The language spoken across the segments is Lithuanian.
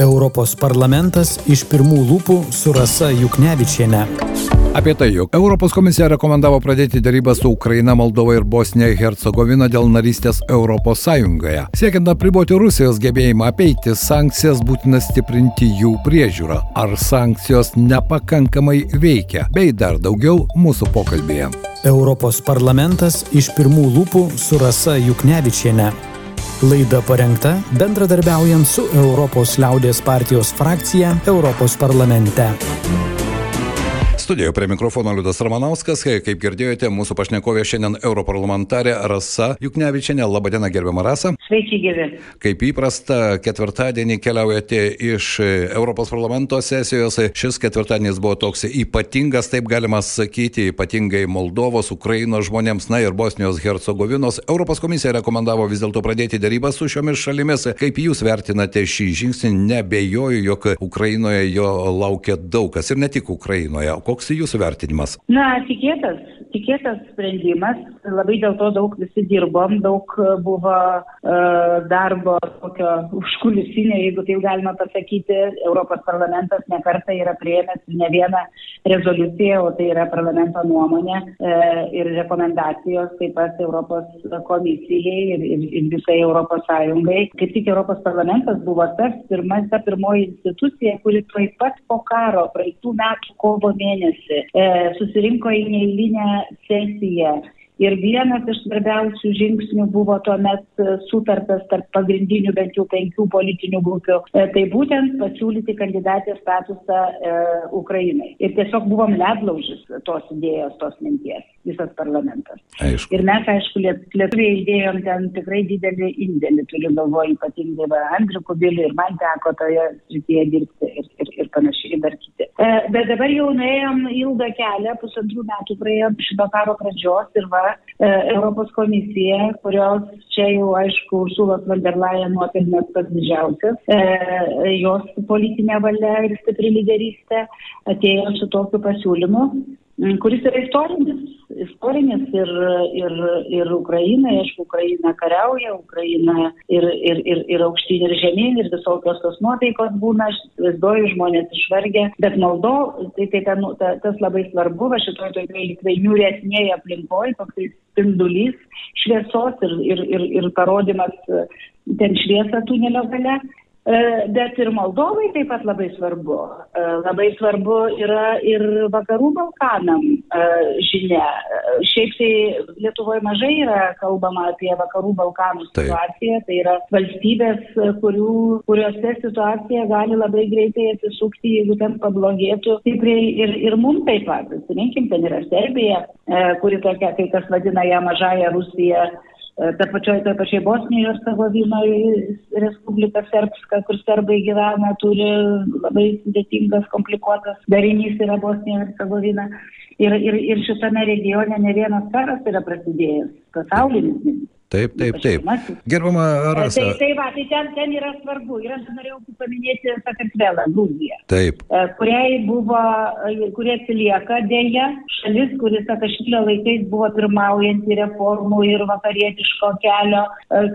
Europos parlamentas iš pirmų lūpų su Rasa Juknevičiene. Apie tai, jog Europos komisija rekomendavo pradėti dėrybą su Ukraina, Moldova ir Bosnija Hercegovina dėl narystės Europos Sąjungoje. Siekiant apriboti Rusijos gebėjimą apeiti sankcijas, būtina stiprinti jų priežiūrą. Ar sankcijos nepakankamai veikia? Bei dar daugiau mūsų pokalbėje. Europos parlamentas iš pirmų lūpų su Rasa Juknevičiene. Laida parengta bendradarbiaujant su Europos liaudės partijos frakcija Europos parlamente. Studijoje prie mikrofono Liudas Ramanauskas, kaip girdėjote, mūsų pašnekovė šiandien europarlamentarė Rasa Juknevičianė. Labadiena, gerbiama Rasa. Sveiki, gyvi. Kaip įprasta, ketvirtadienį keliaujate iš Europos parlamento sesijos. Šis ketvirtadienis buvo toks ypatingas, taip galima sakyti, ypatingai Moldovos, Ukrainos žmonėms, na ir Bosnijos Hercegovinos. Europos komisija rekomendavo vis dėlto pradėti darybą su šiomis šalimis. Kaip jūs vertinate šį žingsnį? Nebejoju, jog Ukrainoje jo laukia daug kas ir ne tik Ukrainoje. Koks koks jūsų vertinimas? Na, tikėtas, tikėtas sprendimas. Labai dėl to daug visi dirbom, daug buvo uh, darbo tokio užkulisinio, jeigu taip galima pasakyti. Europos parlamentas nekarta yra prieėmęs ne vieną rezoliuciją, o tai yra parlamento nuomonė uh, ir rekomendacijos taip pat Europos komisijai ir, ir, ir visai Europos Sąjungai. Kaip tik Europos parlamentas buvo tas pirmas, ta pirmoji institucija, kuri taip pat po karo praeitų metų kovo mėnesį mėnesį e, susirinko į neįlinę sesiją Ir vienas iš svarbiausių žingsnių buvo tuomet e, sutartas tarp pagrindinių bent jau penkių politinių grupių. E, tai būtent pasiūlyti kandidatės statusą e, Ukrainai. Ir tiesiog buvom ledlaužis tos idėjos, tos minties, visas parlamentas. Aišku. Ir mes, aišku, lietuviai įdėjom ten tikrai didelį indėlį, turiu galvoje ypatingai Andriu Kubiliu ir man teko toje srityje dirbti ir, panašiai dar kiti. E, bet dabar jau nuėjom ilgą kelią, pusantrų metų praėjom šito karo pradžios ir va, E, Europos komisija, kurios čia jau aišku Ursulos van der Leyen nuopelnas pats didžiausias, e, jos politinė valia ir stipri lyderystė atėjo su tokiu pasiūlymu, kuris yra istorinis, istorinis ir, ir, ir Ukraina, aišku, Ukraina kariauja, Ukraina ir, ir, ir, ir aukštyn ir žemyn ir visokios tos nuotaikos būna, aš įsivaizduoju, žmonės išvargę, bet maldo, tai, tai ta, ta, tas labai svarbu, va šitoje toje liktai niūresnėje aplinkoje, toksai spindulys šviesos ir, ir, ir, ir parodimas ten šviesą tunelio gale. E, bet ir Moldovai taip pat labai svarbu. E, labai svarbu yra ir vakarų Balkanam e, žinia. Šiaip tai Lietuvoje mažai yra kalbama apie vakarų Balkanų situaciją. Tai yra valstybės, kurių, kuriuose situacija gali labai greitai atsisukti, jeigu ten pablogėtų stipriai ir, ir mums taip pat. Atsiminkim, ten yra Serbija, kuri tokia, kai kas vadina ją mažąją Rusiją ta pačioj, toj pačiai Bosnijoje ir Sagovinoje Respublika Serbska, kur serbai gyvena, turi labai sudėtingas, komplikuotas darinys yra Bosnija ir Sagovina. Ir, ir, ir šitame regione ne vienas karas yra prasidėjęs, pasaulinis. Taip, taip, taip. Gerbama Rasa. Tai, tai, va, tai ten, ten yra svarbu. Ir aš norėjau paminėti Sakartvelą, Gruziją. Taip. Kuriai buvo, kurie atsilieka dėja, šalis, kuris Sakašvilio laikais buvo pirmaujanti reformų ir vakarietiško kelio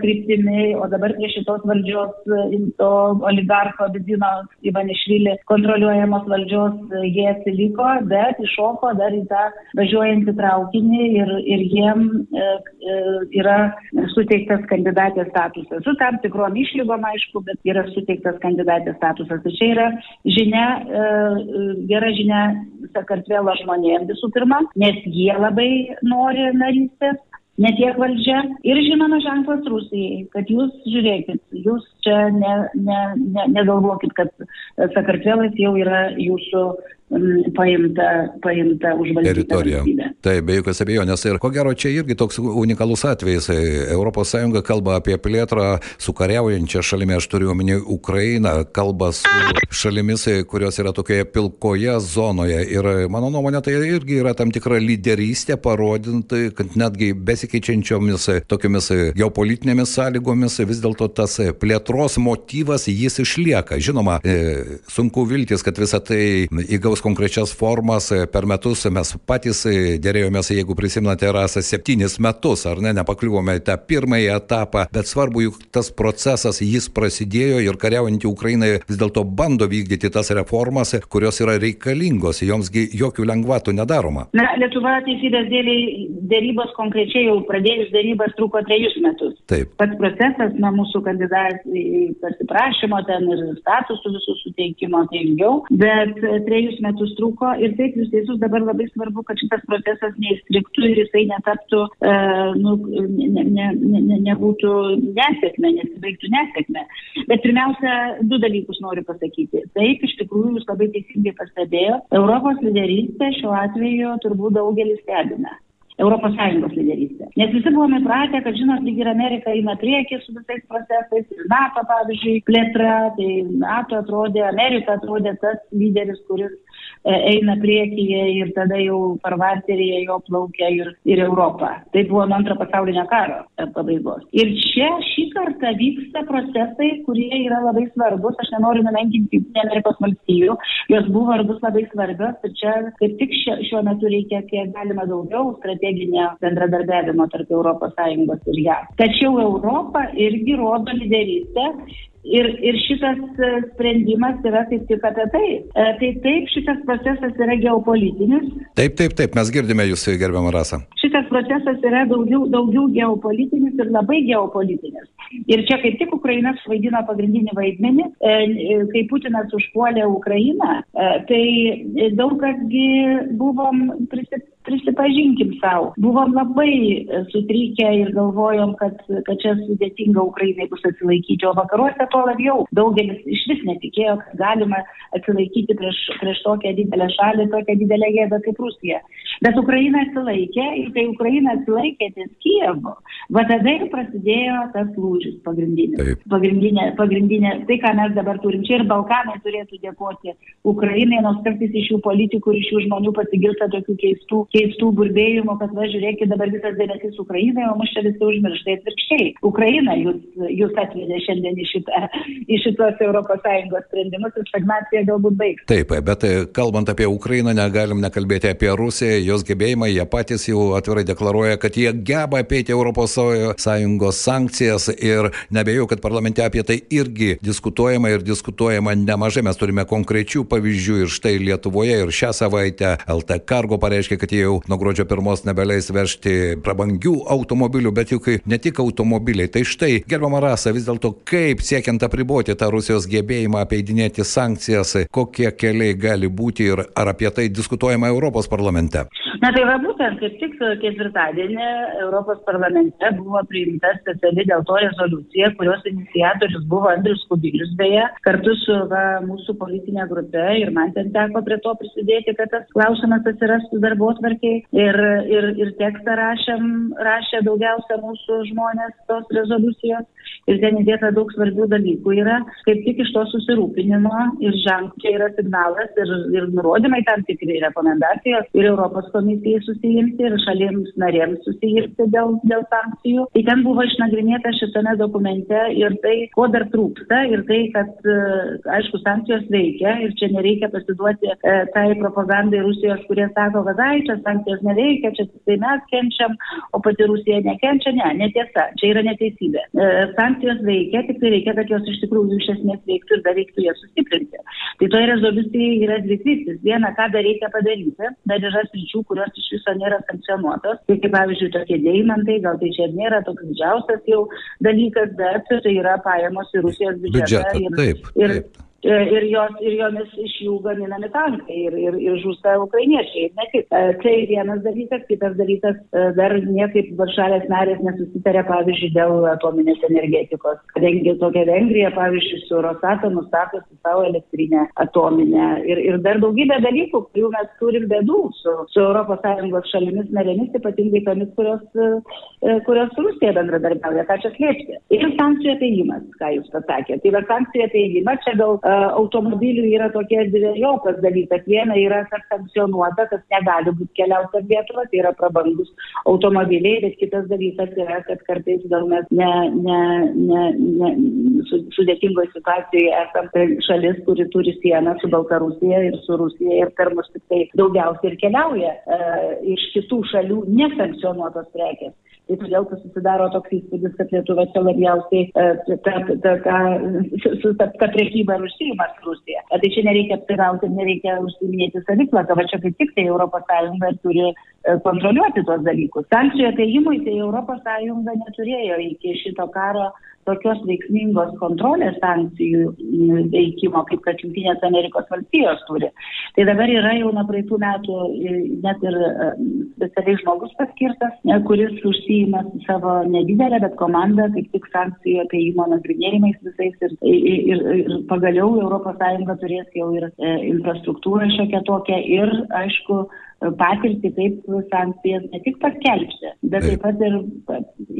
kryptimi, o dabar prie šitos valdžios, to oligarko Bidino Ivanišvili kontroliuojamos valdžios, jie atsiliko, bet iššoko dar į tą važiuojantį traukinį ir, ir jiem e, e, yra suteiktas kandidatės statusas. Su tam tikrom išlygom, aišku, bet yra suteiktas kandidatės statusas. Tai čia yra žinia, e, gera žinia Sakartvelo žmonėms visų pirma, nes jie labai nori narystės ne tiek valdžia ir žinoma ženklas Rusijai, kad jūs žiūrėkit, jūs čia ne, ne, ne, negalvokit, kad Sakartvelas jau yra jūsų paimta, paimta užvaldyta teritorija. Taip, be jokios abejonės. Ir ko gero, čia irgi toks unikalus atvejis. ES kalba apie plėtrą su kariaujančia šalimi, aš turiu omeny Ukrainą, kalba su šalimis, kurios yra tokioje pilkoje zonoje. Ir mano nuomonė, tai irgi yra tam tikra lyderystė parodinti, kad netgi besikeičiančiomis tokiamis geopolitinėmis sąlygomis vis dėlto tas plėtros motyvas jis išlieka. Žinoma, e, sunku viltis, kad visa tai įgaus kažkokios konkrečias formas per metus mes patys dėrėjomės, jeigu prisimenate, rasa septynis metus, ar ne, nepakliuvome į tą pirmąjį etapą, bet svarbu, juk tas procesas, jis prasidėjo ir kariaujantį Ukrainą vis dėlto bando vykdyti tas reformas, kurios yra reikalingos, jomsgi jokių lengvatų nedaroma. Na, Lietuva teisybės dėliai dėrybos konkrečiai jau pradėjus dėrybas truko trejus metus. Taip. Pats procesas nuo mūsų kandidatų pasiprašymo ten ir statusų visų suteikimo tai ilgiau, bet trejus metus truko ir taip jūs teisus dabar labai svarbu, kad šitas procesas neįstriktų ir jisai netaptų, e, nu, ne, ne, ne, nebūtų nesėkmė, nesibaigtų nesėkmė. Bet pirmiausia, du dalykus noriu pasakyti. Taip, iš tikrųjų, jūs labai teisingai pastebėjote, Europos lyderystė šiuo atveju turbūt daugelis stebina. ES lyderystė. Nes visi buvome įpratę, kad, žinot, lyg ir Amerika eina priekį su visais procesais, ir NATO, pavyzdžiui, plėtra, tai NATO atrodė, Amerika atrodė tas lyderis, kuris eina priekyje ir tada jau farvaterėje jo plaukia ir, ir Europą. Tai buvo nuo antro pasaulinio karo pabaigos. Ir čia šį kartą vyksta procesai, kurie yra labai svarbus. Aš nenoriu numenkinti Amerikos valstybių, jos buvo ir bus labai svarbios. Ir čia kaip tik šio, šiuo metu reikia kiek galima daugiau strateginio bendradarbiavimo tarp ES ir JAV. Tačiau Europa irgi rodo lyderystę Ir, ir šitas e, sprendimas yra kaip tik apie tai. E, tai taip, šitas procesas yra geopolitinis. Taip, taip, taip, mes girdime jūsų gerbiamą rasą. Šitas procesas yra daugiau, daugiau geopolitinis ir labai geopolitinis. Ir čia kaip tik Ukraina suvaidino pagrindinį vaidmenį, e, kai Putinas užpuolė Ukrainą, tai daug kasgi buvom prisipirkę prisipažinkim savo, buvom labai sutrykę ir galvojom, kad, kad čia sudėtinga Ukrainai bus atsilaikyti, o vakaruose to labiau. Daugelis iš vis netikėjo, kad galima atsilaikyti prieš, prieš tokią didelę šalį, tokią didelę jėgą kaip Rusija. Bet Ukraina atsilaikė ir kai Ukraina atsilaikė ties Kievu, va tada ir prasidėjo tas lūžis pagrindinis. Taip. Pagrindinė, pagrindinė, tai ką mes dabar turim čia ir Balkanai turėtų dėkoti Ukrainai, nors kartais iš jų politikų iš jų žmonių pasigirsta tokių keistų keistų burbėjimų, kad va žiūrėkit dabar visas dėmesys Ukrainai, o mus čia visi užmirštai atvirkščiai. Ukraina jūs, jūs atvedė šiandien į, šitą, į šitos ES sprendimus ir stagnacija galbūt baigs. Taip, bet e, kalbant apie Ukrainą, negalim nekalbėti apie Rusiją, jos gebėjimą, jie patys jau atvirai deklaruoja, kad jie geba apeiti ES sankcijas ir nebejoju, kad parlamente apie tai irgi diskutuojama ir diskutuojama nemažai. Mes turime konkrečių pavyzdžių ir štai Lietuvoje ir šią savaitę LT Cargo pareiškė, kad jie jau nuo gruodžio pirmos nebeleis vežti prabangių automobilių, bet juk ne tik automobiliai. Tai štai, gerbama rasa, vis dėlto kaip siekiant apriboti tą Rusijos gebėjimą apeidinėti sankcijas, kokie keliai gali būti ir ar apie tai diskutuojama Europos parlamente? Na tai va būtent, kaip tik ketvirtadienį Europos parlamente buvo priimta speciali dėl to rezoliucija, kurios iniciatorius buvo Andrius Kubilius beje, kartu su va, mūsų politinė grupė ir man ten teko prie to prisidėti, kad tas klausimas atsirastų darbo darbotvarkiai ir, ir, ir tekstą rašėm, rašė daugiausia mūsų žmonės tos rezoliucijos. Ir ten įdėta daug svarbių dalykų yra, kaip tik iš to susirūpinimo ir ženkliai yra signalas ir, ir nurodymai tam tikri rekomendacijos ir Europos komisijai susijimti ir šalims narėms susijimti dėl, dėl sankcijų. Tai ten buvo išnagrinėta šitame dokumente ir tai, ko dar trūksta ir tai, kad, aišku, sankcijos veikia ir čia nereikia pasiduoti e, tai propagandai Rusijos, kurie sako, kad ai, čia sankcijos neveikia, čia tai mes kenčiam, o pati Rusija nekenčia. Ne, netiesa, čia yra neteisybė. E, sankcijos veikia, tik tai reikia, kad jos iš tikrųjų iš esmės veiktų ir dar reiktų jas sustiprinti. Tai toje rezoliucijoje yra dvi kryptis. Viena, ką dar reikia padaryti, dar yra sričių, kurios iš viso nėra sankcionuotos. Tai kaip pavyzdžiui, tokie deimantai, gal tai čia nėra toks didžiausias jau dalykas, bet tai yra pajamos į Rusijos biudžetą. biudžetą ir, taip, ir, taip ir, jos, ir jomis iš jų gaminami tankai ir, ir, ir žūsta ukrainiečiai. Ne tik. E, tai vienas dalykas, kitas dalykas, e, dar niekaip varšalės narės nesusitarė, pavyzdžiui, dėl atominės energetikos. Kadangi tokia Vengrija, pavyzdžiui, su Rosatomu statosi savo elektrinę atominę ir, ir dar daugybė dalykų, kurių mes turim bėdų su, su ES šalimis narėmis, ypatingai tomis, kurios, kurios su Rusija bendradarbiauja, ką čia slėpti. Ir sankcijų apėjimas, ką jūs pasakėte. Tai va sankcijų apėjimas čia gal automobilių yra tokie dviejopas dalykas. Viena yra sankcionuota, kad negali būti keliauti per Lietuvą, tai yra prabangus automobiliai, bet kitas dalykas yra, kad kartais gal mes ne, ne, ne, ne, su, sudėtingoje situacijoje esame šalis, kuri turi sieną su Baltarusija ir su Rusija ir per mus tik tai daugiausiai ir keliauja e, iš kitų šalių nesankcionuotos prekės. Tai todėl susidaro toks įspūdis, kad Lietuva čia labiausiai ta, ta priekyba ir užsijima su Rusija. Tai čia nereikia apsirauti, nereikia užsiminėti saviplaką, va čia kaip tik tai ES turi kontroliuoti tuos dalykus. Sankcijų ateimui tai ES neturėjo iki šito karo tokios veiksmingos kontrolės sankcijų veikimo, kaip kad Junktinės Amerikos valstijos turi. Tai dabar yra jau nuo praeitų metų net ir specialiai žmogus paskirtas, kuris užsijima savo nedidelę, bet komandą, kaip tik sankcijų apeimo nagrinėjimais visais ir, ir, ir, ir pagaliau ES turės jau ir e, infrastruktūrą šiokią tokią ir, aišku, patirtį, kaip sankcijas ne tik paskelbti, bet taip pat ir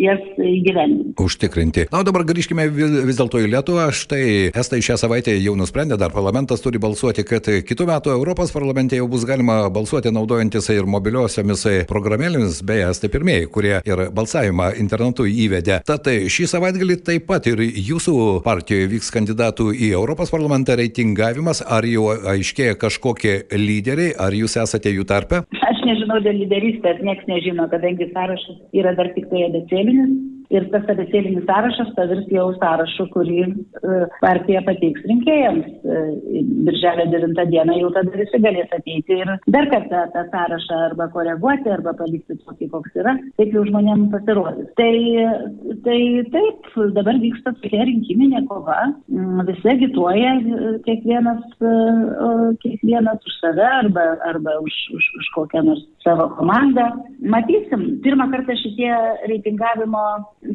jas įgyvendinti. Užtikrinti. Na, o dabar grįžkime vis dėlto į Lietuvą. Štai Estai šią savaitę jau nusprendė, dar parlamentas turi balsuoti, kad kitų metų Europos parlamente jau bus galima balsuoti naudojantis ir mobiliosiomis programėlėmis, beje, Estai pirmieji, kurie ir balsavimą internetu įvedė. Tad šį savaitgalį taip pat ir jūsų partijoje vyks kandidatų į Europos parlamentą reitingavimas. Ar jau aiškėja kažkokie lyderiai, ar jūs esate jų tarp? Tarpe? Aš nežinau dėl lyderystės, niekas nežino, kadangi sąrašas yra dar tik tai abecėlinis ir tas abecėlinis sąrašas pavirs jau sąrašu, kurį e, partija pateiks rinkėjams. E, birželio 9 dieną jau tada visi galės ateiti ir dar kartą tą sąrašą arba koreguoti, arba palikti tokį, koks yra, taip jau žmonėms pasirodys. Tai, tai taip, dabar vyksta tokia rinkiminė kova, mm, visi agituoja, e, kiekvienas, kiekvienas už save arba, arba už, už, už kokią nors savo komandą. Matysim, pirmą kartą šitie reitingavimo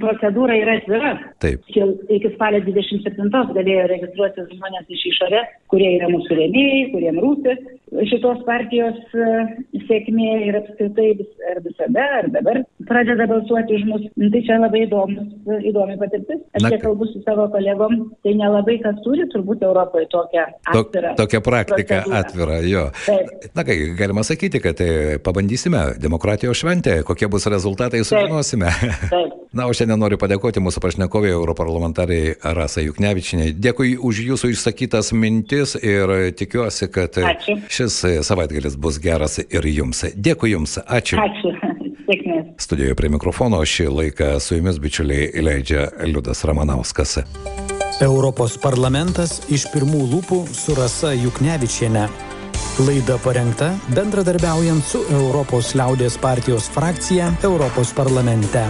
procedūra yra atvira. Taip. Čia iki spalio 27 galėjo registruoti žmonės iš išorės, kurie yra mūsų rėmėjai, kuriem rūpi šitos partijos e, sėkmė ir apskritai vis, ar visada, ar dabar pradeda balsuoti už mus. Nu, tai čia labai įdomus, įdomi patirtis. Aš kiek kalbu su savo kolegom, tai nelabai kas turi turbūt Europoje tokią atvirą. Tokia praktika procedūrą. atvira, jo. Taip. Na ką, galima sakyti, kad tai pabandysime demokratijos šventę, kokie bus rezultatai, sužinosime. Taip. Taip. Na, o šiandien noriu padėkoti mūsų pašnekovai, europarlamentarai Rasa Juknevičinė. Dėkui už jūsų išsakytas mintis ir tikiuosi, kad Ačiū. šis savaitgalis bus geras ir jums. Dėkui jums. Ačiū. Ačiū. Sėkmės. Studijoje prie mikrofono šį laiką su jumis bičiuliai leidžia Liudas Ramanauskas. Europos parlamentas iš pirmų lūpų su Rasa Juknevičiene. Laida parengta bendradarbiaujant su Europos liaudės partijos frakcija Europos parlamente.